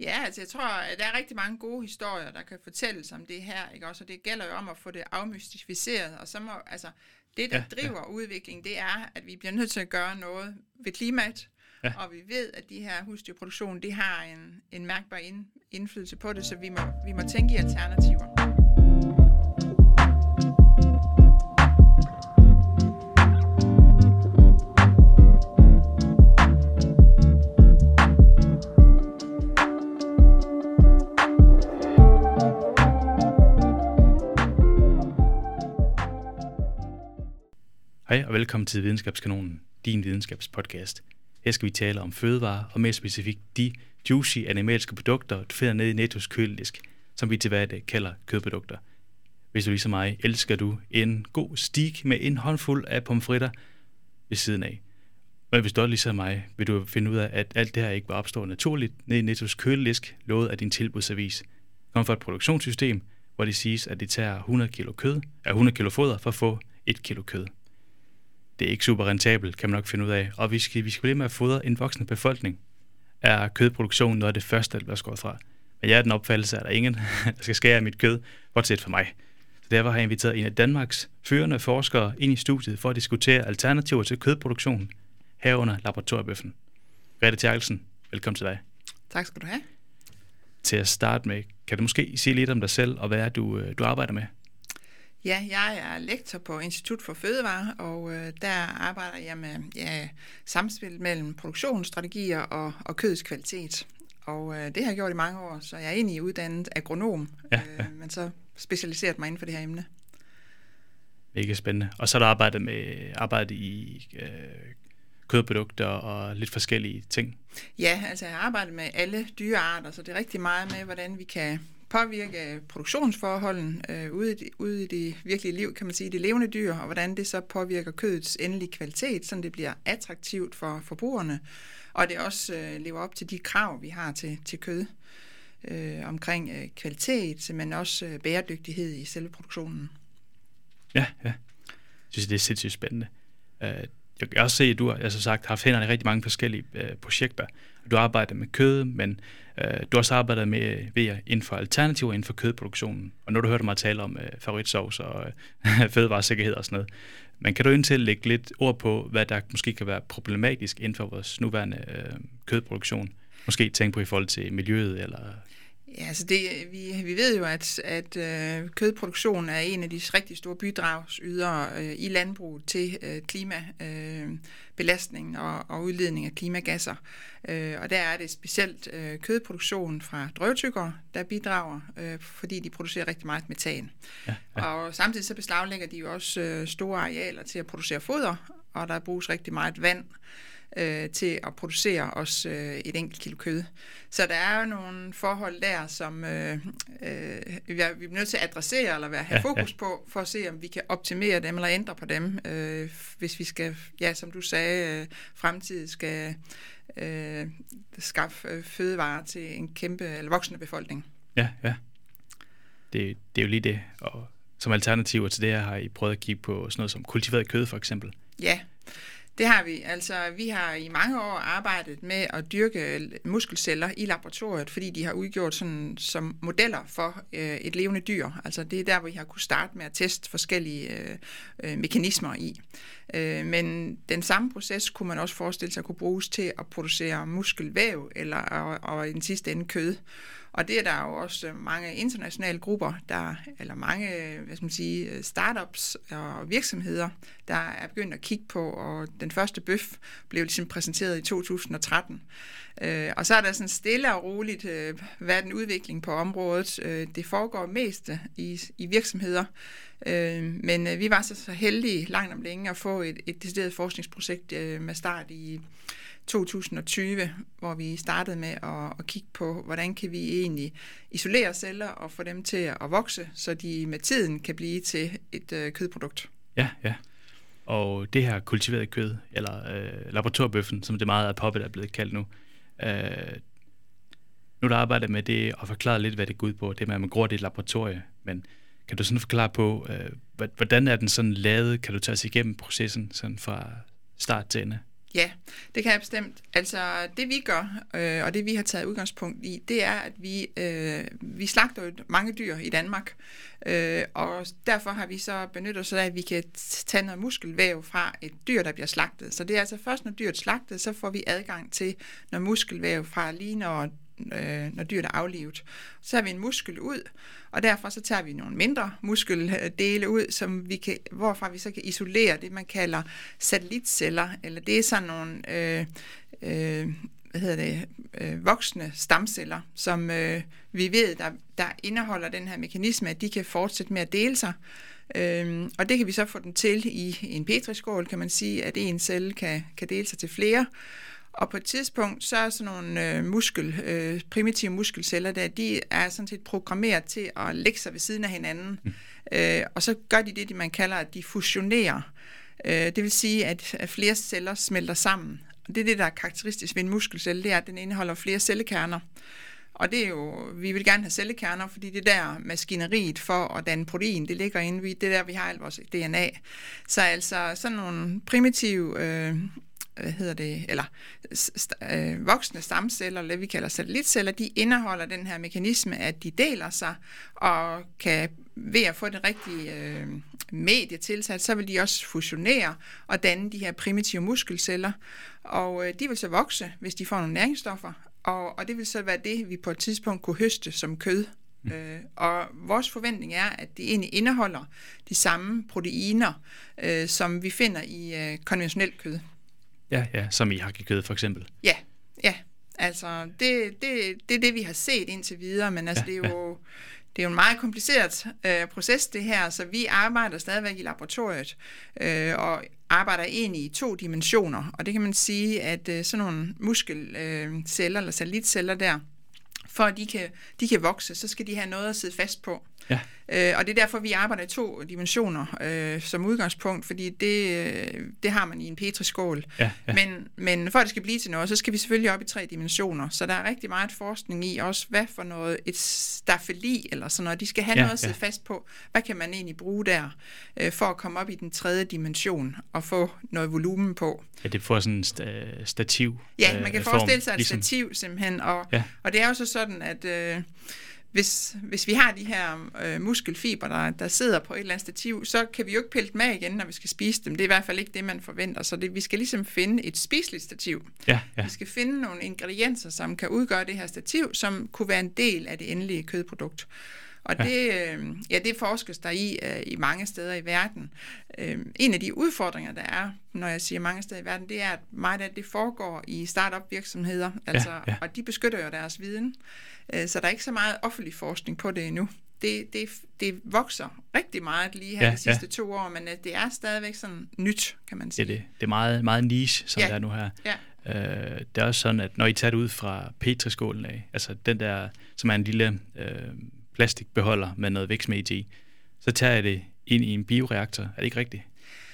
Ja, altså jeg tror, at der er rigtig mange gode historier, der kan fortælles om det her, ikke også? Og det gælder jo om at få det afmystificeret, og så må, altså, det, der Ja, driver ja. udviklingen, det er, at vi bliver nødt til at gøre noget ved klimaet, ja. og vi ved, at de her husdyrproduktion, det har en, en mærkbar ind, indflydelse på det, så vi må, vi må tænke i alternativer. Hej og velkommen til Videnskabskanonen, din videnskabspodcast. Her skal vi tale om fødevarer, og mere specifikt de juicy animalske produkter, du finder nede i Nettos køledisk, som vi til hverdag kalder kødprodukter. Hvis du ligesom mig, elsker du en god stik med en håndfuld af pomfritter ved siden af. Men hvis du også ligesom mig, vil du finde ud af, at alt det her ikke var opstået naturligt nede i Nettos køledisk, lovet af din tilbudsavis. Kom fra et produktionssystem, hvor det siges, at det tager 100 kilo kød, er 100 kilo foder for at få 1 kilo kød det er ikke super rentabelt, kan man nok finde ud af. Og vi skal, vi skal blive med at fodre en voksende befolkning. Er kødproduktion noget af det første, der bliver skåret fra? Men jeg er den opfattelse, at der er ingen, der skal skære mit kød, bortset for mig. Så derfor har jeg inviteret en af Danmarks førende forskere ind i studiet for at diskutere alternativer til kødproduktion, herunder laboratoriebøffen. Grete Tjerkelsen, velkommen til dig. Tak skal du have. Til at starte med, kan du måske sige lidt om dig selv, og hvad er du, øh, du arbejder med? Ja, jeg er lektor på Institut for Fødevare, og øh, der arbejder jeg med ja, samspil mellem produktionsstrategier og, og kødets kvalitet. Og øh, det har jeg gjort i mange år, så jeg er egentlig uddannet agronom, Ja, ja. Øh, men så specialiseret mig inden for det her emne. Mega spændende. Og så har du arbejdet med arbejde i øh, kødprodukter og lidt forskellige ting. Ja, altså jeg har arbejdet med alle dyrearter, så det er rigtig meget med, hvordan vi kan påvirke øh, produktionsforholden øh, ude, i ude i det virkelige liv, kan man sige, det levende dyr, og hvordan det så påvirker kødets endelige kvalitet, så det bliver attraktivt for forbrugerne, og det også øh, lever op til de krav, vi har til, til kød øh, omkring øh, kvalitet, men også øh, bæredygtighed i selve produktionen. Ja, ja. Jeg synes, det er sindssygt spændende. Uh, Jeg kan også se, at du har altså sagt, har haft hænderne i rigtig mange forskellige uh, projekter. Du arbejder med kød, men øh, du har også arbejdet med ved inden for alternativer inden for kødproduktionen. Og nu har du hørt mig tale om øh, favoritsovs og øh, fødevaresikkerhed og sådan noget. Men kan du indtil lægge lidt ord på, hvad der måske kan være problematisk inden for vores nuværende øh, kødproduktion? Måske tænke på i forhold til miljøet eller Ja, altså det, vi, vi ved jo, at, at øh, kødproduktion er en af de rigtig store bidragsydere øh, i landbruget til øh, øh klimabelastning og, og udledning af klimagasser. Øh, og der er det specielt øh, kødproduktion fra drøvtykker, der bidrager, øh, fordi de producerer rigtig meget metan. ja, ja. Og samtidig så beslaglægger de jo også øh, store arealer til at producere foder, og der bruges rigtig meget vand øh, til at producere også øh, et enkelt kilo kød. Så der er jo nogle forhold der, som øh, øh, vi er nødt til at adressere eller være, have Ja, ja, ja. fokus på, for at se, om vi kan optimere dem eller ændre på dem, øh, hvis vi skal, ja, som du sagde, øh, fremtidig skal øh, skaffe øh, fødevarer til en kæmpe eller voksende befolkning. Ja, ja. Det, det er jo lige det. Og som alternativer til det her har I prøvet at kigge på sådan noget som kultiveret kød for eksempel. Ja, det har vi. Altså, vi har i mange år arbejdet med at dyrke muskelceller i laboratoriet, fordi de har udgjort sådan, som modeller for øh, et levende dyr. Altså, det er der, hvor vi har kunne starte med at teste forskellige øh, øh, mekanismer i. Øh, men den samme proces kunne man også forestille sig kunne bruges til at producere muskelvæv eller og, og i den sidste ende kød. Og det er der jo også mange internationale grupper, der, eller mange hvad skal man sige, startups og virksomheder, der er begyndt at kigge på, og den første bøf blev ligesom præsenteret i 2013. Øh, og så er der sådan stille og roligt øh, været den udvikling på området. Øh, det foregår mest i, i virksomheder, øh, men øh, vi var så, så heldige langt om længe at få et, et decideret forskningsprojekt øh, med start i 2020, hvor vi startede med at, at kigge på, hvordan kan vi egentlig isolere celler og få dem til at vokse, så de med tiden kan blive til et øh, kødprodukt. Ja, ja. Og det her kultiveret kød, eller øh, laboratoriebøffen, som det meget er poppet er blevet kaldt nu, øh, nu der arbejder med det og forklare lidt, hvad det går ud på, det med, at man gror det i et laboratorie, men kan du sådan forklare på, øh, hvordan er den sådan lavet? Kan du tage os igennem processen sådan fra start til ende? Ja, det kan jeg bestemt. Altså det vi gør, øh, og det vi har taget udgangspunkt i, det er, at vi, øh, vi slagter jo mange dyr i Danmark, øh, og derfor har vi så benyttet os af, at vi kan tage noget muskelvæv fra et dyr, der bliver slagtet. Så det er altså først, når dyret er slagtet, så får vi adgang til noget muskelvæv fra lige når øh, når dyret er aflivet. Så tager vi en muskel ud, og derfor så tager vi nogle mindre muskeldele ud, som vi kan, hvorfra vi så kan isolere det, man kalder satellitceller, eller det er sådan nogle øh, øh, hvad hedder det, øh, voksne stamceller, som øh, vi ved, der, der indeholder den her mekanisme, at de kan fortsætte med at dele sig. Øhm, og det kan vi så få den til i en petriskål, kan man sige, at en celle kan, kan dele sig til flere. Og på et tidspunkt, så er sådan nogle øh, muskel, øh, primitive muskelceller der, de er sådan set programmeret til at lægge sig ved siden af hinanden. Mm. Øh, og så gør de det, man kalder, at de fusionerer. Øh, det vil sige, at, at flere celler smelter sammen. Og det er det, der er karakteristisk ved en muskelcelle, det er, at den indeholder flere cellekerner. Og det er jo, vi vil gerne have cellekerner, fordi det er der maskineriet for at danne protein, det ligger inde ved, det er der, vi har alt vores DNA. Så altså sådan nogle primitive øh, hvad hedder det, eller øh, voksne stamceller, eller vi kalder satellitceller, de indeholder den her mekanisme, at de deler sig, og kan ved at få det rigtige øh, medie tilsat, så vil de også fusionere og danne de her primitive muskelceller, og øh, de vil så vokse, hvis de får nogle næringsstoffer, og, og det vil så være det, vi på et tidspunkt kunne høste som kød. Mm. Øh, og vores forventning er, at det egentlig indeholder de samme proteiner, øh, som vi finder i øh, konventionelt kød. Ja, ja, som i hakkekød for eksempel. Ja, ja. Altså, det, det, det er det, vi har set indtil videre, men altså, ja, det er jo... Ja. Det er jo en meget kompliceret øh, proces, det her, så vi arbejder stadigvæk i laboratoriet øh, og arbejder egentlig i to dimensioner. Og det kan man sige, at øh, sådan nogle muskelceller øh, eller satellitceller der, for at de kan, de kan vokse, så skal de have noget at sidde fast på. Ja. Øh, og det er derfor, vi arbejder i to dimensioner øh, som udgangspunkt, fordi det, øh, det har man i en petriskål. Ja, ja. Men, men for at det skal blive til noget, så skal vi selvfølgelig op i tre dimensioner. Så der er rigtig meget forskning i også, hvad for noget, et stafeli eller sådan noget, de skal have ja, noget at sidde ja. fast på. Hvad kan man egentlig bruge der, øh, for at komme op i den tredje dimension og få noget volumen på? Ja, det får sådan en sta- stativ Ja, man kan øh, forestille sig et ligesom... stativ simpelthen, og, ja. og det er jo så sådan, at... Øh, hvis, hvis vi har de her øh, muskelfiber, der, der sidder på et eller andet stativ, så kan vi jo ikke pille dem af igen, når vi skal spise dem. Det er i hvert fald ikke det, man forventer. Så det, vi skal ligesom finde et spiseligt stativ. Ja, ja. Vi skal finde nogle ingredienser, som kan udgøre det her stativ, som kunne være en del af det endelige kødprodukt. Og ja. det, øh, ja, det forskes der i øh, i mange steder i verden. Øh, en af de udfordringer, der er, når jeg siger mange steder i verden, det er, at meget af det foregår i startup virksomheder, altså, ja, ja. og de beskytter jo deres viden. Så der er ikke så meget offentlig forskning på det endnu. Det, det, det vokser rigtig meget lige her ja, de sidste ja. to år, men det er stadigvæk sådan nyt, kan man sige. Ja, det, det er meget, meget niche, som ja. det er nu her. Ja. Øh, det er også sådan, at når I tager det ud fra petriskålen af, altså den der, som er en lille øh, plastikbeholder med noget vækstmedie i, så tager jeg det ind i en bioreaktor. Er det ikke rigtigt?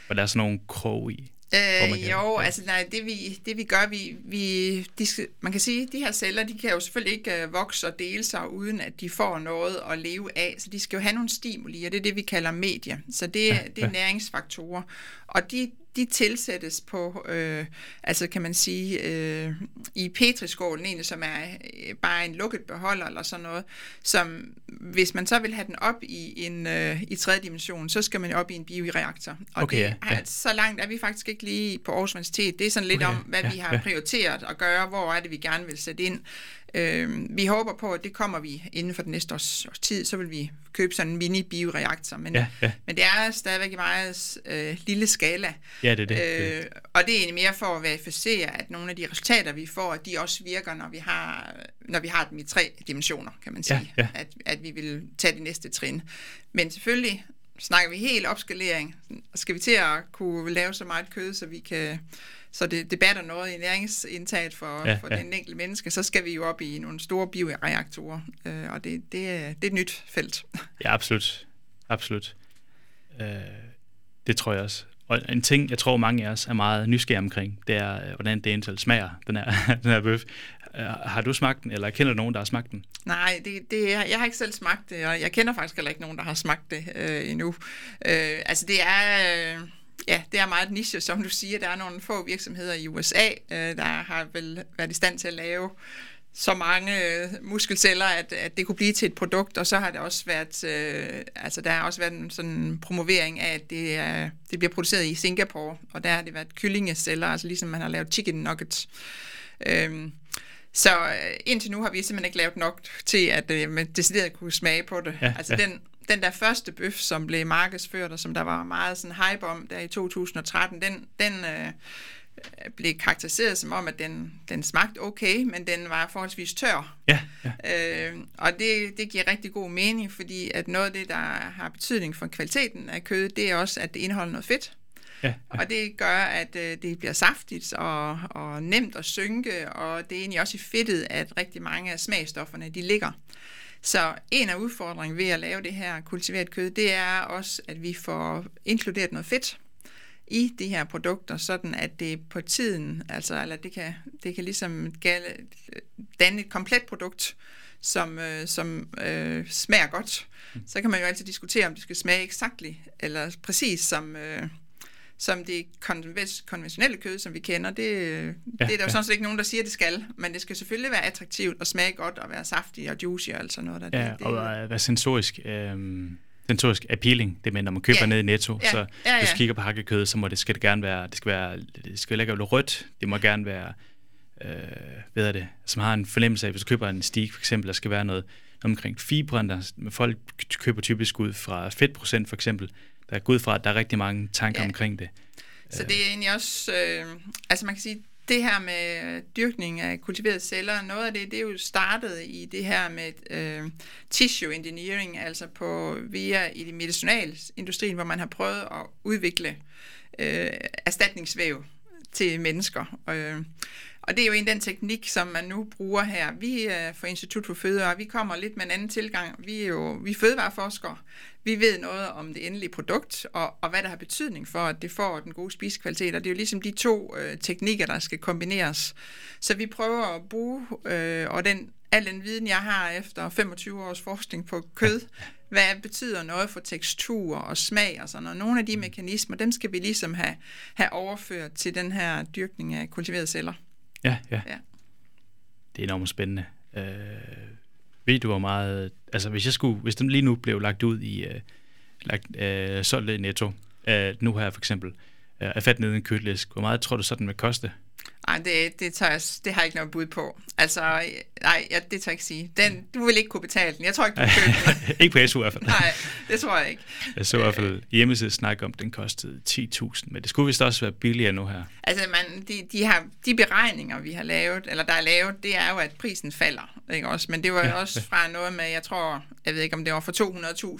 Hvor der er sådan nogle krog i. Øh, jo, altså nej, det vi, det vi gør, vi, vi de, man kan sige, at de her celler, de kan jo selvfølgelig ikke uh, vokse og dele sig, uden at de får noget at leve af, så de skal jo have nogle stimuli, og det er det, vi kalder medie. Så det, ja, det er ja. næringsfaktorer, og de, de tilsættes på, øh, altså kan man sige, øh, i petriskålen egentlig, som er øh, bare en lukket beholder eller sådan noget, som hvis man så vil have den op i en øh, i tredje dimension, så skal man op i en bioreaktor. Og okay, det, ja. så langt er vi faktisk ikke lige på Aarhus Universitet. Det er sådan lidt okay, om, hvad ja, vi har ja. prioriteret at gøre, hvor er det, vi gerne vil sætte ind. Øh, vi håber på, at det kommer vi inden for den næste års, års tid, så vil vi købe sådan en mini-bioreaktor, men, ja, ja. men det er stadigvæk i meget øh, lille skala. Ja, det er det. Øh, og det er egentlig mere for at verificere, at nogle af de resultater, vi får, de også virker, når vi har, når vi har dem i tre dimensioner, kan man sige. Ja, ja. At, at vi vil tage de næste trin. Men selvfølgelig snakker vi helt opskalering, skal vi til at kunne lave så meget kød, så vi kan så det, det batter noget i næringsindtaget for, ja, for ja. den enkelte menneske, så skal vi jo op i nogle store bioreaktorer, øh, og det, det, er, det er et nyt felt. Ja, absolut. Absolut. Øh, det tror jeg også. Og en ting, jeg tror mange af os er meget nysgerrige omkring, det er, øh, hvordan det smager, den her, den her bøf. Øh, har du smagt den, eller kender du nogen, der har smagt den? Nej, det, det, jeg har ikke selv smagt det, og jeg kender faktisk heller ikke nogen, der har smagt det øh, endnu. Øh, altså det er... Øh, ja, det er meget niche, som du siger. Der er nogle få virksomheder i USA, øh, der har vel været i stand til at lave så mange øh, muskelceller, at, at det kunne blive til et produkt, og så har det også været, øh, altså der har også været en sådan promovering af, at det, er, det bliver produceret i Singapore, og der har det været kyllingeceller, altså ligesom man har lavet chicken nuggets. Øhm, så øh, indtil nu har vi simpelthen ikke lavet nok til, at øh, man decideret kunne smage på det. Ja, altså ja. den, den der første bøf, som blev markedsført, og som der var meget sådan hype om der i 2013, den, den øh, blev karakteriseret som om, at den, den smagte okay, men den var forholdsvis tør. Ja, ja. Øh, og det, det giver rigtig god mening, fordi at noget af det, der har betydning for kvaliteten af kødet, det er også, at det indeholder noget fedt. ja, ja. Og det gør, at øh, det bliver saftigt og, og nemt at synke, og det er egentlig også i fedtet, at rigtig mange af smagstofferne de ligger. Så en af udfordringen ved at lave det her kultiveret kød, det er også, at vi får inkluderet noget fedt i de her produkter, sådan at det på tiden, altså eller det kan, det kan ligesom gale, danne et komplet produkt, som, øh, som øh, smager godt. Så kan man jo altid diskutere, om det skal smage eksakt eller præcis som, øh, som det konven- konventionelle kød, som vi kender. Det, ja, det er der jo ja. sådan set ikke nogen, der siger, det skal, men det skal selvfølgelig være attraktivt og smage godt og være saftig og juicy og alt sådan noget. Der. Ja, det, det, og øh, være sensorisk, øhm, sensorisk appealing, det med, når man køber Ja. ned i Netto, Ja, så ja, hvis ja. du kigger på hakkekød, så må det, skal det gerne være, det skal være, det skal ikke være rødt, det må gerne være, øh, hvad er det, som har en fornemmelse af, hvis du køber en steak for eksempel, der skal være noget omkring fibren, der, folk køber typisk ud fra fedtprocent for eksempel, der er ud fra, at der er rigtig mange tanker Ja. omkring det. Så det er egentlig også, øh, altså man kan sige, det her med dyrkning af kultiverede celler, noget af det, det er jo startet i det her med øh, tissue engineering, altså på via i det medicinalindustrien, hvor man har prøvet at udvikle øh, erstatningsvæv til mennesker. Øh, og det er jo en den teknik, som man nu bruger her. Vi øh, fra Institut for Fødevare, vi kommer lidt med en anden tilgang. Vi er jo vi er fødevareforskere. Vi ved noget om det endelige produkt, og, og hvad der har betydning for, at det får den gode spisekvalitet. Og det er jo ligesom de to øh, teknikker, der skal kombineres. Så vi prøver at bruge, øh, og den, al den viden, jeg har efter 25 års forskning på kød, hvad betyder noget for tekstur og smag og sådan noget. Nogle af de mekanismer, dem skal vi ligesom have, have overført til den her dyrkning af kultiverede celler. Ja, ja. Ja. Det er enormt spændende. Øh, ved du hvor meget, altså hvis jeg skulle, hvis den lige nu blev lagt ud i, øh, lagt, øh, solgt i netto, øh, nu her for eksempel, øh, er fat nede i en kødlæsk, hvor meget tror du så, den vil koste? Nej, det, det, tør jeg, det har jeg ikke noget bud på. Altså, nej, ja, det tør jeg ikke sige. Den, du vil ikke kunne betale den. Jeg tror ikke, du købe den. ikke på SU i hvert fald. Nej, det tror jeg ikke. Jeg så i hvert fald hjemmesiden snakke om, at den kostede 10.000, men det skulle vist også være billigere nu her. Altså, man, de, de, har, de beregninger, vi har lavet, eller der er lavet, det er jo, at prisen falder. Ikke også? Men det var jo Ja, også fra noget med, jeg tror, jeg ved ikke, om det var for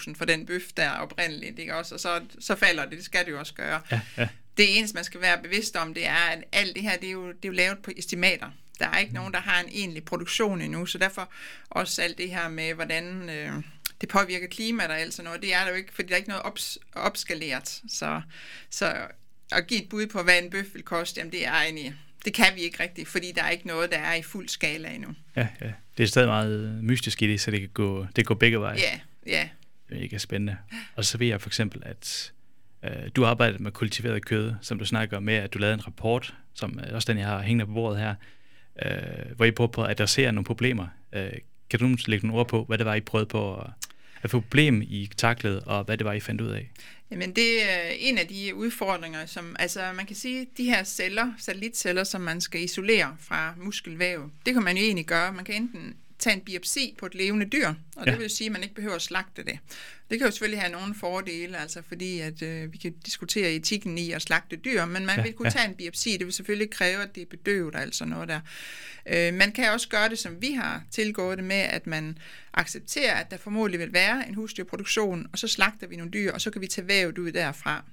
200.000 for den bøf der oprindeligt, ikke også? Og så, så falder det, det skal det jo også gøre. Ja, ja. Det eneste, man skal være bevidst om, det er, at alt det her, det er jo, det er jo lavet på estimater. Der er ikke nogen, der har en egentlig produktion endnu, så derfor også alt det her med, hvordan øh, det påvirker klimaet og alt sådan noget, det er der jo ikke, fordi der er ikke noget ops, opskaleret. Så, så at give et bud på, hvad en bøf vil koste, jamen det er egentlig, det kan vi ikke rigtigt, fordi der er ikke noget, der er i fuld skala endnu. ja, ja. Det er stadig meget mystisk i det, så det kan gå, det kan gå begge veje. Ja, ja. Det er mega spændende. Og så ved jeg for eksempel, at øh, du har arbejdet med kultiveret kød, som du snakker med, at du lavede en rapport, som er også den, jeg har hængende på bordet her, øh, hvor I prøver på at adressere nogle problemer. Øh, kan du lægge nogle ord på, hvad det var, I prøvede på at, at få problem i taklet, og hvad det var, I fandt ud af? Jamen det er en af de udfordringer, som, altså man kan sige, de her celler, satellitceller, som man skal isolere fra muskelvæv, det kan man jo egentlig gøre. Man kan enten tage en biopsi på et levende dyr, og. Ja. det vil sige, at man ikke behøver at slagte det. Det kan jo selvfølgelig have nogle fordele, altså fordi at øh, vi kan diskutere etikken i at slagte dyr, men man Ja, vil kunne ja. tage en biopsi. Det vil selvfølgelig kræve, at det er bedøvet og alt sådan noget der. Øh, man kan også gøre det, som vi har tilgået det med, at man accepterer, at der formodentlig vil være en husdyrproduktion, og så slagter vi nogle dyr, og så kan vi tage vævet ud derfra.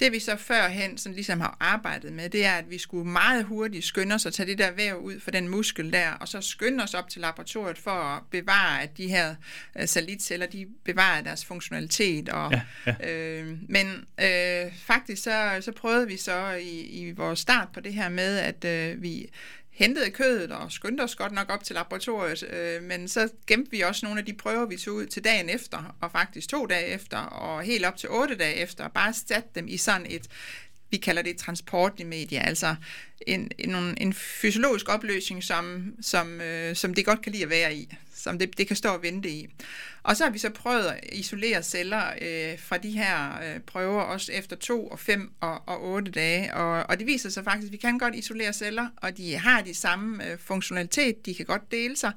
Det vi så førhen sådan ligesom har arbejdet med, det er, at vi skulle meget hurtigt skynde os at tage det der væv ud for den muskel der, og så skynde os op til laboratoriet for at bevare, at de her øh, satellitceller, de bevarer deres funktionalitet. Og, Ja, ja. Øh, men øh, faktisk så, så prøvede vi så i, i vores start på det her med, at øh, vi hentede kødet og skyndte os godt nok op til laboratoriet, øh, men så gemte vi også nogle af de prøver, vi tog ud til dagen efter, og faktisk to dage efter, og helt op til otte dage efter, og bare satte dem i sådan et vi kalder det transportmedie, altså en, en, en fysiologisk opløsning, som, som, øh, som det godt kan lide at være i, som det, det kan stå og vente i. Og så har vi så prøvet at isolere celler øh, fra de her øh, prøver, også efter to og fem og, og otte dage, og, og det viser sig faktisk, at vi kan godt isolere celler, og de har de samme øh, funktionalitet, de kan godt dele sig,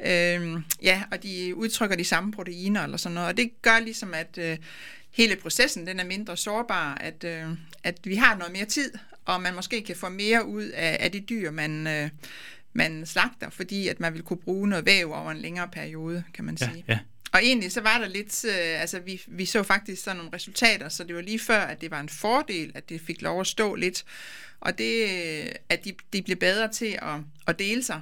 øh, ja, og de udtrykker de samme proteiner eller sådan noget, og det gør ligesom, at øh, hele processen den er mindre sårbar, at, øh, at vi har noget mere tid, og man måske kan få mere ud af, af de dyr, man, øh, man slagter, fordi at man vil kunne bruge noget væv over en længere periode, kan man sige. Ja, ja. Og egentlig så var der lidt, øh, altså vi, vi så faktisk sådan nogle resultater, så det var lige før, at det var en fordel, at det fik lov at stå lidt, og det, at de, de blev bedre til at, at dele sig.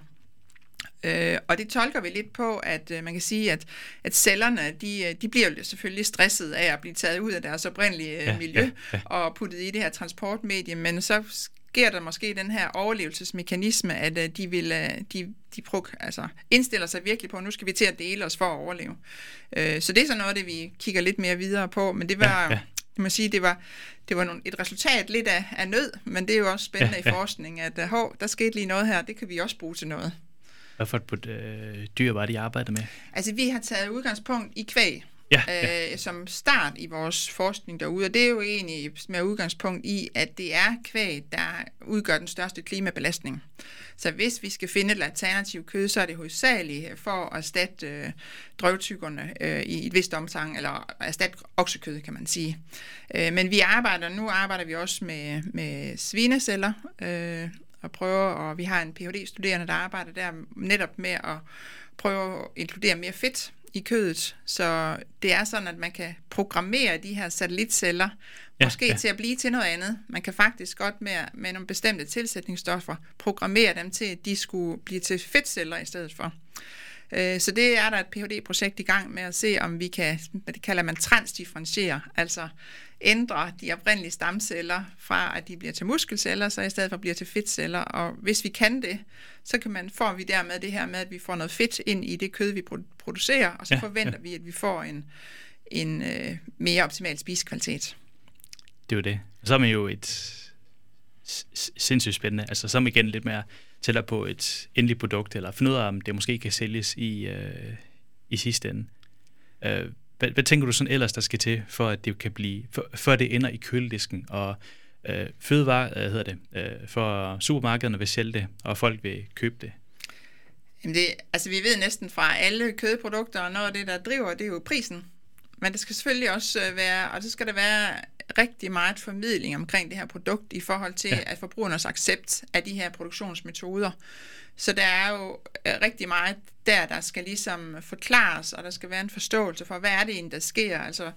Øh, og det tolker vi lidt på, at øh, man kan sige, at, at cellerne, de, øh, de bliver jo selvfølgelig stresset af at blive taget ud af deres oprindelige øh, Ja, miljø ja, ja. og puttet i det her transportmedie, men så sker der måske den her overlevelsesmekanisme, at øh, de vil øh, de, de pruk, altså indstiller sig virkelig på, at nu skal vi til at dele os for at overleve. Øh, så det er så noget det, vi kigger lidt mere videre på, men det var, Ja, ja, jeg må sige, det var, det var nogle, et resultat lidt af, af nød, men det er jo også spændende Ja, ja, i forskning, at hov, der skete lige noget her, det kan vi også bruge til noget. Hvad for et øh, dyr var det, I arbejdede med? Altså, vi har taget udgangspunkt i kvæg, Ja, ja. øh, som start i vores forskning derude, og det er jo egentlig med udgangspunkt i, at det er kvæg, der udgør den største klimabelastning. Så hvis vi skal finde et alternativ kød, så er det hovedsageligt for at erstatte øh, drøvtyggerne øh, i et vist omfang, eller erstatte oksekød, kan man sige. Øh, men vi arbejder, nu arbejder vi også med, med svineceller, øh, og prøver, og vi har en Ph.D.-studerende, der arbejder der netop med at prøve at inkludere mere fedt i kødet, så det er sådan, at man kan programmere de her satellitceller, Ja, måske ja. til at blive til noget andet. Man kan faktisk godt med, med nogle bestemte tilsætningsstoffer programmere dem til, at de skulle blive til fedtceller i stedet for. Øh, Så det er der et Ph.D.-projekt i gang med at se, om vi kan, hvad det kalder man, transdifferentiere, altså ændre de oprindelige stamceller fra, at de bliver til muskelceller, så i stedet for bliver til fedtceller. Og hvis vi kan det, så kan man, får vi dermed det her med, at vi får noget fedt ind i det kød, vi produ- producerer, og så Ja, forventer ja. vi, at vi får en, en øh, mere optimal spisekvalitet. Det er jo det. Så er man jo et sindssygt spændende. Altså så er man igen lidt mere tættere på et endeligt produkt, eller finde ud af, om det måske kan sælges i, øh, i sidste ende. Øh, hvad, hvad tænker du sådan ellers, der skal til, for at det kan blive, for, før det ender i køledisken, og øh, fødevare, øh, hedder det, øh, for supermarkederne vil sælge det, og folk vil købe det. Jamen det, altså vi ved næsten fra alle kødprodukter, og noget af det, der driver, det er jo prisen. Men det skal selvfølgelig også øh, være, og så skal der være rigtig meget formidling omkring det her produkt i forhold til Ja. at forbrugernes accept af de her produktionsmetoder. Så der er jo øh, rigtig meget der, der skal ligesom forklares, og der skal være en forståelse for, hvad er det egentlig, der sker. Altså,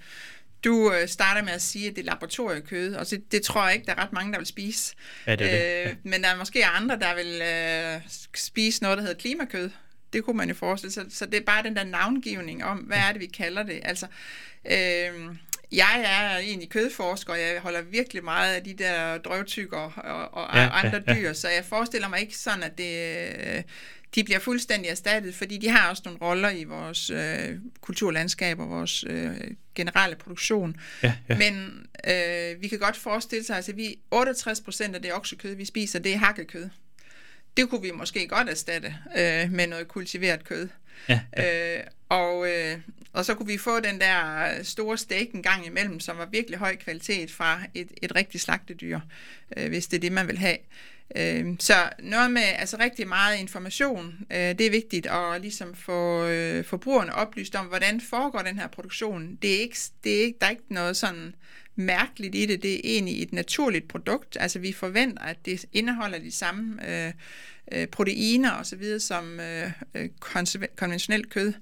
du øh, starter med at sige, at det er laboratoriekød, og det, det tror jeg ikke, der er ret mange, der vil spise. Ja, det er det. Øh, men der er måske andre, der vil øh, spise noget, der hedder klimakød. Det kunne man jo forestille sig. Så det er bare den der navngivning om, hvad er det, vi kalder det. Altså, øh, jeg er egentlig kødforsker, og jeg holder virkelig meget af de der drøvtykker og, og Ja, andre ja, ja, ja. dyr, så jeg forestiller mig ikke sådan, at det, øh, de bliver fuldstændig erstattet, fordi de har også nogle roller i vores øh, kulturlandskab og vores øh, generelle produktion. Ja, ja. Men øh, vi kan godt forestille sig, at altså, vi 68 procent af det oksekød, vi spiser, det er hakkekød. Det kunne vi måske godt erstatte øh, med noget kultiveret kød ja, Øh, og, øh, og så kunne vi få den der store steak en gang imellem, som var virkelig høj kvalitet fra et, et rigtigt slagtedyr, øh, hvis det er det, man vil have. Øh, så noget med altså rigtig meget information, øh, det er vigtigt at ligesom få øh, forbrugerne oplyst om, hvordan foregår den her produktion. Det er ikke, det er ikke, der er ikke noget sådan mærkeligt i det, det er egentlig et naturligt produkt. Altså vi forventer, at det indeholder de samme øh, øh, proteiner og så videre som øh, øh, konventionelt kød.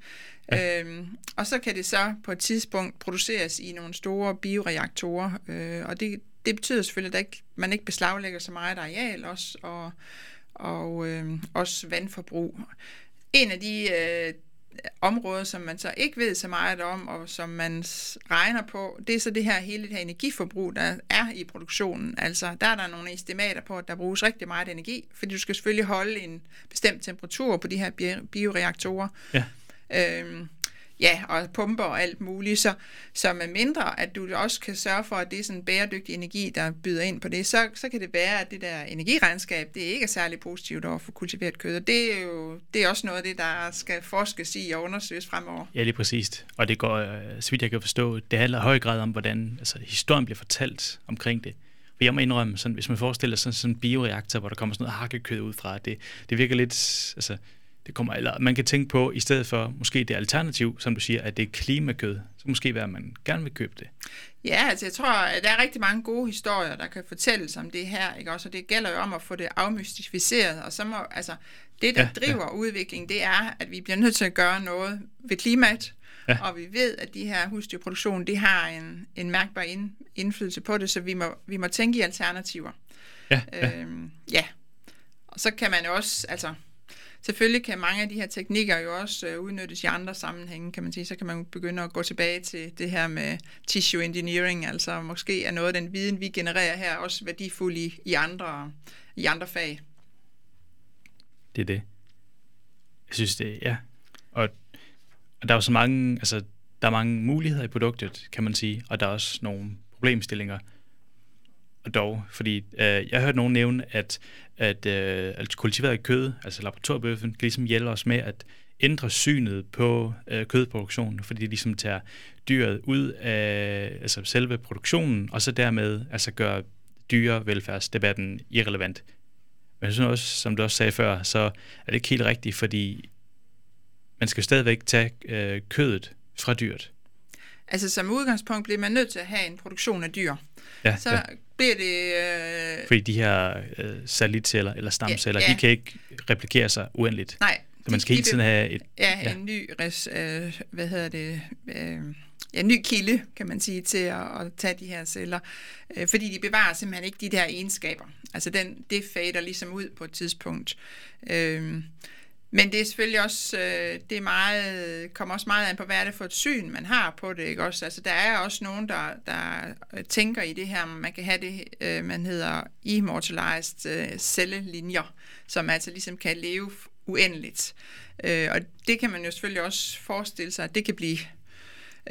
Ja. Øhm, og så kan det så på et tidspunkt produceres i nogle store bioreaktorer, øh, og det, det betyder selvfølgelig, at ikke, man ikke beslaglægger så meget areal også, og, og øh, også vandforbrug. En af de øh, områder, som man så ikke ved så meget om, og som man regner på, det er så det her hele det her energiforbrug, der er i produktionen. Altså, der er der nogle estimater på, at der bruges rigtig meget energi, fordi du skal selvfølgelig holde en bestemt temperatur på de her bi- bioreaktorer. Ja. Øhm, ja, og pumper og alt muligt, så, så med mindre, at du også kan sørge for, at det er sådan bæredygtig energi, der byder ind på det, så, så kan det være, at det der energiregnskab, det ikke er særlig positivt over for kultiveret kød, og det er jo det er også noget af det, der skal forskes i og undersøges fremover. Ja, lige præcist. Og det går, øh, så vidt jeg kan forstå, det handler i høj grad om, hvordan altså, historien bliver fortalt omkring det. For jeg må indrømme, sådan, hvis man forestiller sig sådan en bioreaktor, hvor der kommer sådan noget hakkekød ud fra, det, det virker lidt, altså, det kommer, eller man kan tænke på, i stedet for måske det alternativ, som du siger, at det er klimakød, så måske være, at man gerne vil købe det. Ja, altså jeg tror, at der er rigtig mange gode historier, der kan fortælles om det her, ikke også? Og det gælder jo om at få det afmystificeret, og så må, altså, det der ja, driver ja. udviklingen, det er, at vi bliver nødt til at gøre noget ved klimaet, ja. og vi ved, at de her husdyrproduktion, det har en, en mærkbar ind, indflydelse på det, så vi må, vi må tænke i alternativer. Ja, ja. Øhm, ja. Og så kan man også, altså, selvfølgelig kan mange af de her teknikker jo også øh, udnyttes i andre sammenhænge, kan man sige. Så kan man begynde at gå tilbage til det her med tissue engineering, altså måske er noget af den viden, vi genererer her, også værdifuld i, i, andre, i andre fag. Det er det. Jeg synes det, ja. Og, og der er jo så mange, altså der er mange muligheder i produktet, kan man sige, og der er også nogle problemstillinger. Dog, fordi øh, jeg har hørt nogen nævne, at, at, øh, at kultiveret kød, altså laboratoriebøffen, kan ligesom hjælpe os med at ændre synet på øh, kødproduktionen, fordi det ligesom tager dyret ud af altså selve produktionen, og så dermed altså gør dyrevelfærdsdebatten irrelevant. Men jeg synes også, som du også sagde før, så er det ikke helt rigtigt, fordi man skal stadigvæk tage øh, kødet fra dyret. Altså som udgangspunkt bliver man nødt til at have en produktion af dyr. Ja, så ja. bliver det... Øh... Fordi de her øh, satellitceller eller stamceller, ja, ja. de kan ikke replikere sig uendeligt. Nej. Så man skal hele tiden have et... Ja, ja. en ny, res, øh, hvad hedder det, øh, ja, ny kilde, kan man sige, til at, at tage de her celler. Øh, fordi de bevarer simpelthen ikke de der egenskaber. Altså den, det fader ligesom ud på et tidspunkt. Øh, men det er selvfølgelig også, øh, det er meget, kommer også meget an på, hvad er det for et syn, man har på det, ikke også? Altså, der er også nogen, der, der tænker i det her, man kan have det, øh, man hedder immortalized øh, cellelinjer, som altså ligesom kan leve uendeligt. Øh, og det kan man jo selvfølgelig også forestille sig, at det kan blive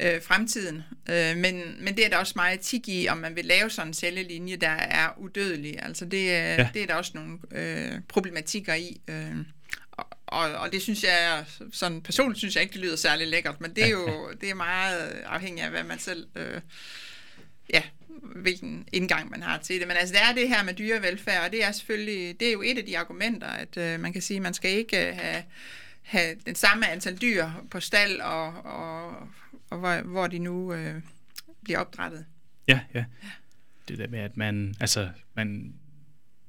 øh, fremtiden. Øh, men, men det er der også meget etik i, om man vil lave sådan en cellelinje, der er udødelig. Altså det, ja. det er der også nogle øh, problematikker i. Øh og, og det synes jeg, sådan personligt synes jeg ikke, det lyder særlig lækkert, men det er jo det er meget afhængigt af, hvad man selv, øh, ja, hvilken indgang man har til det. Men altså, det er det her med dyrevelfærd, og det er selvfølgelig, det er jo et af de argumenter, at øh, man kan sige, at man skal ikke have, have den samme antal dyr på stald, og, og, og hvor, hvor de nu øh, bliver opdrettet. Ja, ja. Det der med, at man, altså, man,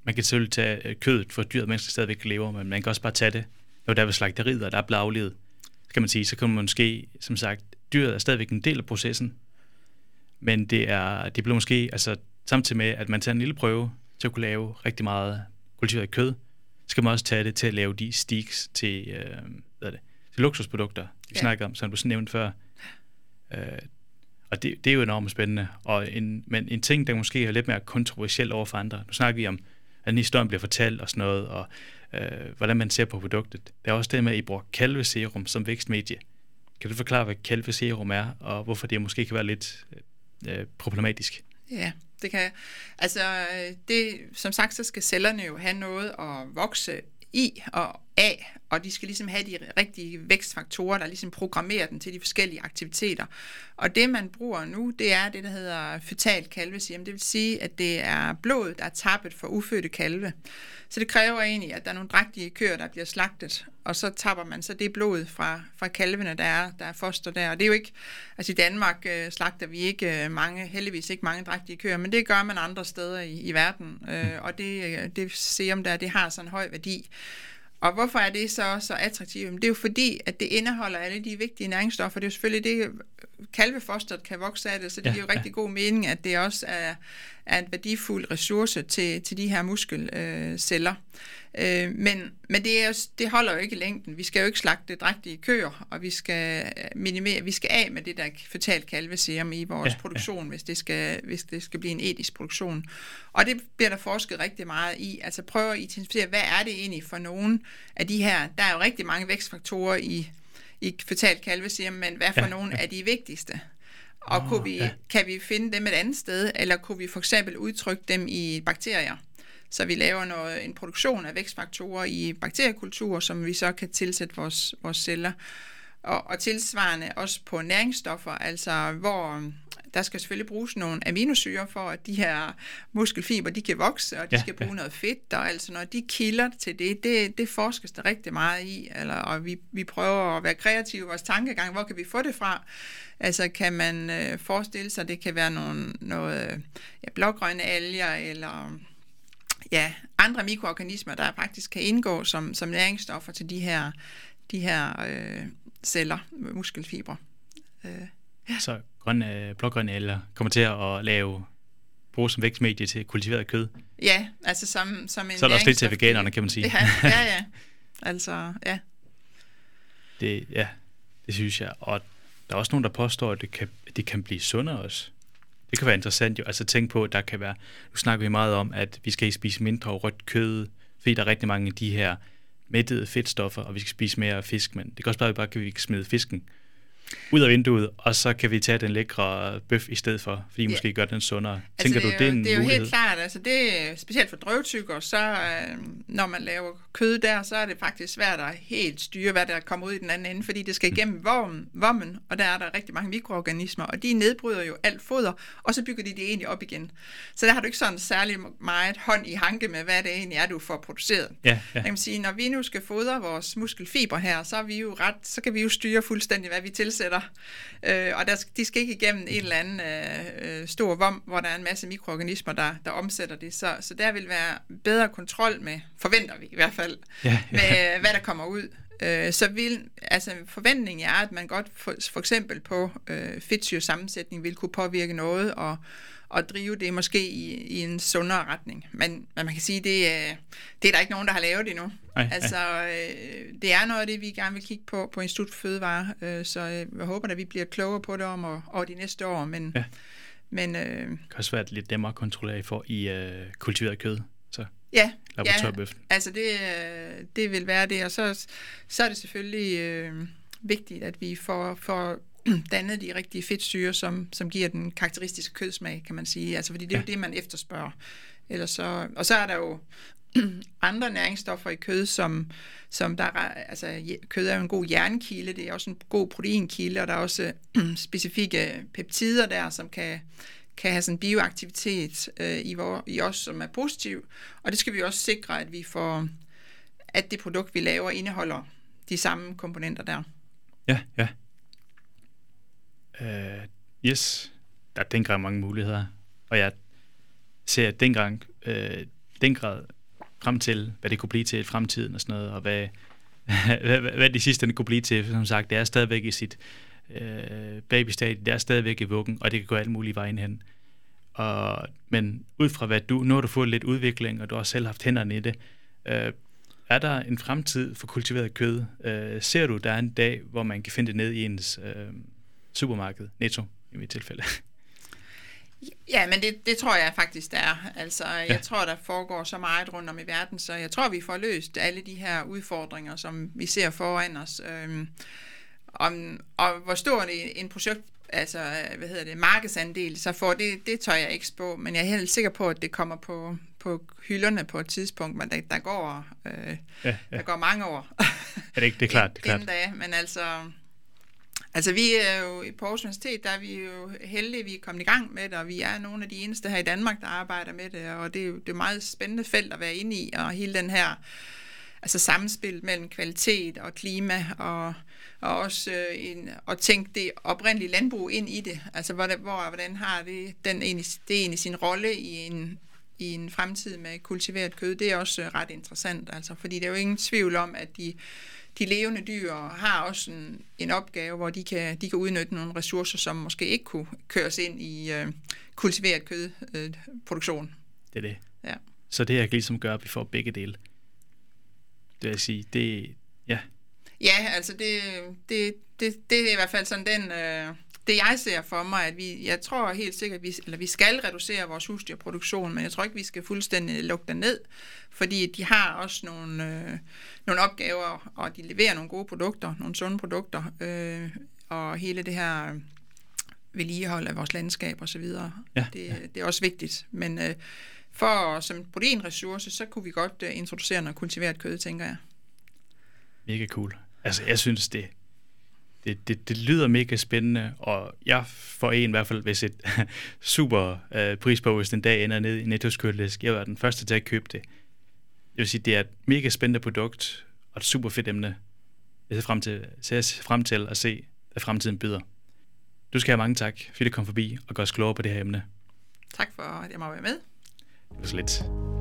man kan selvfølgelig tage øh, kødet for dyret, mens det stadigvæk lever, men man kan også bare tage det når der er ved slagteriet, og der er blevet aflevet, kan man sige, så kan man måske, som sagt, dyret er stadigvæk en del af processen, men det er, det bliver måske, altså samtidig med, at man tager en lille prøve til at kunne lave rigtig meget kultiveret kød, så kan man også tage det til at lave de steaks til, øh, hvad er det, til luksusprodukter, vi ja. snakker om, som du nævnte før. Øh, og det, det er jo enormt spændende. Og en, men en ting, der måske er lidt mere kontroversiel over for andre, nu snakker vi om, at den historien bliver fortalt og sådan noget, og øh, hvordan man ser på produktet. Det er også det med, at I bruger kalveserum som vækstmedie. Kan du forklare, hvad kalveserum er, og hvorfor det måske kan være lidt øh, øh problematisk? Ja, det kan jeg. Altså, øh, det, som sagt, så skal cellerne jo have noget at vokse i og af, og de skal ligesom have de rigtige vækstfaktorer, der ligesom programmerer den til de forskellige aktiviteter. Og det, man bruger nu, det er det, der hedder fetal kalvesiem. Det vil sige, at det er blod, der er tappet for ufødte kalve. Så det kræver egentlig, at der er nogle drægtige køer, der bliver slagtet, og så tapper man så det blod fra, fra kalvene, der er, der er foster der. Og det er jo ikke, altså i Danmark øh, slagter vi ikke øh, mange, heldigvis ikke mange drægtige køer, men det gør man andre steder i, i verden, øh, og det, øh, det serum der, det har sådan en høj værdi. Og hvorfor er det så så attraktivt? Det er jo fordi, at det indeholder alle de vigtige næringsstoffer. Det er jo selvfølgelig det, kalvefosteret kan vokse af det, så det ja, giver jo rigtig ja. god mening, at det også er, er en værdifuld ressource til, til de her muskelceller. Øh, men men det, er, det holder jo ikke i længden. Vi skal jo ikke slagte drægtige køer, og vi skal minimere, vi skal af med det der fatalt kalveserum i vores ja, produktion, ja. Hvis, det skal, hvis det skal blive en etisk produktion. Og det bliver der forsket rigtig meget i. Altså prøve at identificere, hvad er det egentlig for nogen af de her, der er jo rigtig mange vækstfaktorer i i fetal kalve siger, men hvad for Ja, nogle ja. er de vigtigste? Og Åh, kunne vi, ja. ja. kan vi finde dem et andet sted, eller kunne vi for eksempel udtrykke dem i bakterier? Så vi laver noget, en produktion af vækstfaktorer i bakteriekultur, som vi så kan tilsætte vores, vores celler. Og, og tilsvarende også på næringsstoffer, altså hvor der skal selvfølgelig bruges nogle aminosyre for, at de her muskelfiber, de kan vokse, og de Ja, skal bruge ja. noget fedt, og altså når de kilder til det, det, det forskes der rigtig meget i, eller, og vi, vi prøver at være kreative i vores tankegang, hvor kan vi få det fra? Altså kan man øh, forestille sig, det kan være nogle, noget ja, blågrønne alger, eller ja, andre mikroorganismer, der faktisk kan indgå som, som næringsstoffer til de her, de her øh, celler, muskelfibre. Øh, Så grønne, blågrønne alger kommer til at lave bruge som vækstmedie til kultiveret kød. ja, altså som, som en Så er der også lidt til veganerne, kan man sige. Ja, ja, ja. Altså, ja. Det, ja, det synes jeg. Og der er også nogen, der påstår, at det kan, at det kan blive sundere også. Det kan være interessant jo. Altså tænk på, at der kan være... Nu snakker vi meget om, at vi skal ikke spise mindre rødt kød, fordi der er rigtig mange af de her mættede fedtstoffer, og vi skal spise mere fisk. Men det kan også bare, at vi bare kan vi smide fisken ud af vinduet, og så kan vi tage den lækre bøf i stedet for, fordi Ja. måske gør den sundere. Tænker altså, du, det er en det er jo mulighed? helt klart, altså det er specielt for drøvtykker, så øh, når man laver kød der, så er det faktisk svært at helt styre, hvad der kommer ud i den anden ende, fordi det skal Mm. igennem vommen, vommen og der er der rigtig mange mikroorganismer, og de nedbryder jo alt foder, og så bygger de det egentlig op igen. Så der har du ikke sådan særlig meget hånd i hanke med, hvad det egentlig er, du får produceret. Ja, Ja. Jeg kan sige, når vi nu skal fodre vores muskelfiber her, så er vi jo ret, så kan vi jo styre fuldstændig, hvad vi tilsætter. Øh, og der, de skal ikke igennem en eller anden øh, øh, stor vom, hvor der er en masse mikroorganismer, der, der omsætter det. Så, så der vil være bedre kontrol med, forventer vi i hvert fald, Ja, ja. med hvad der kommer ud. Øh, så vil, altså forventningen er, at man godt for, for eksempel på øh, fedtsyresammensætning vil kunne påvirke noget, og, og drive det måske i, i en sundere retning. Men, men man kan sige, det, er- det er der ikke nogen, der har lavet endnu. Nej, altså, øh, det er noget af det, vi gerne vil kigge på på Institut for Fødevare, øh, så øh, jeg håber, at vi bliver klogere på det om og, over de næste år. Men, Ja. men øh, Det kan også være lidt nemmere at kontrollere i for i øh, kultiveret kød. Så ja, laboratoriebøffen. Altså det, øh, det vil være det, og så, så er det selvfølgelig øh, vigtigt, at vi får, får dannet de rigtige fedtsyre, som, som giver den karakteristiske kødsmag, kan man sige. Altså fordi det er jo Ja. det, man efterspørger. Ellers så, og så er der jo andre næringsstoffer i kød, som, som der er, altså kød er jo en god jernkilde, det er også en god proteinkilde, og der er også specifikke peptider der, som kan, kan have sådan bioaktivitet øh, i, vor, i os, som er positiv. Og det skal vi også sikre, at vi får, at det produkt, vi laver, indeholder de samme komponenter der. Ja, ja. Uh, yes, der er den grad mange muligheder. Og jeg ser den gang, uh, øh, den grad frem til, hvad det kunne blive til i fremtiden og sådan noget, og hvad, hvad, hvad, det sidste kunne blive til. Som sagt, det er stadigvæk i sit uh, babystadie, det er stadigvæk i vuggen, og det kan gå alle mulige vejen hen. Og, men ud fra hvad du, nu har du fået lidt udvikling, og du har også selv haft hænderne i det, øh, er der en fremtid for kultiveret kød? Øh, ser du, der er en dag, hvor man kan finde det ned i ens øh, supermarked, Netto i mit tilfælde? Ja, men det, det tror jeg faktisk, der er. Altså, jeg Ja. tror, der foregår så meget rundt om i verden, så jeg tror, vi får løst alle de her udfordringer, som vi ser foran os. Øhm, om, og hvor stor en, projekt, altså, hvad hedder det, markedsandel, så får det, det tør jeg ikke spå, men jeg er helt sikker på, at det kommer på, på hylderne på et tidspunkt, men der, der går, øh, Ja, ja. ja. der går mange år. Er det ikke? Det er klart, det er klart. Inden da, men altså, altså vi er jo i Aarhus Universitet, der er vi jo heldige, vi er kommet i gang med det, og vi er nogle af de eneste her i Danmark, der arbejder med det, og det er jo det er meget spændende felt at være inde i, og hele den her altså samspil mellem kvalitet og klima, og, og også øh, en, at tænke det oprindelige landbrug ind i det, altså hvor, hvor hvordan har det, den egentlig, det egentlig sin rolle i en, i en fremtid med kultiveret kød, det er også ret interessant, altså, fordi der er jo ingen tvivl om, at de, de levende dyr har også en, en opgave, hvor de kan, de kan udnytte nogle ressourcer, som måske ikke kunne køres ind i øh, kultiveret kødproduktion. Øh. Det er det. Ja. Så det her kan ligesom gøre, at vi får begge dele. Det vil jeg sige, det, ja, Ja, altså det, det, det, det er i hvert fald sådan den, øh, det jeg ser for mig, at vi, jeg tror helt sikkert, at vi, eller vi skal reducere vores husdyrproduktion, men jeg tror ikke, vi skal fuldstændig lukke den ned, fordi de har også nogle, øh, nogle opgaver, og de leverer nogle gode produkter, nogle sunde produkter, øh, og hele det her vedligehold af vores landskab og så videre. Ja, det, ja. det er også vigtigt, men øh, for som proteinressource, så kunne vi godt øh, introducere noget kultiveret kød, tænker jeg. Mega cool. Altså, jeg synes, det, det, det, det lyder mega spændende, og jeg får en i hvert fald, hvis et super øh, pris på, hvis den dag ender ned i Nettos kølelæsk. Jeg var den første til at købe det. Jeg vil sige, det er et mega spændende produkt, og et super fedt emne. Jeg ser frem til, ser frem til at se, hvad fremtiden byder. Du skal have mange tak, fordi du kom forbi og gør os klogere på det her emne. Tak for, at jeg må være med. Det var så lidt.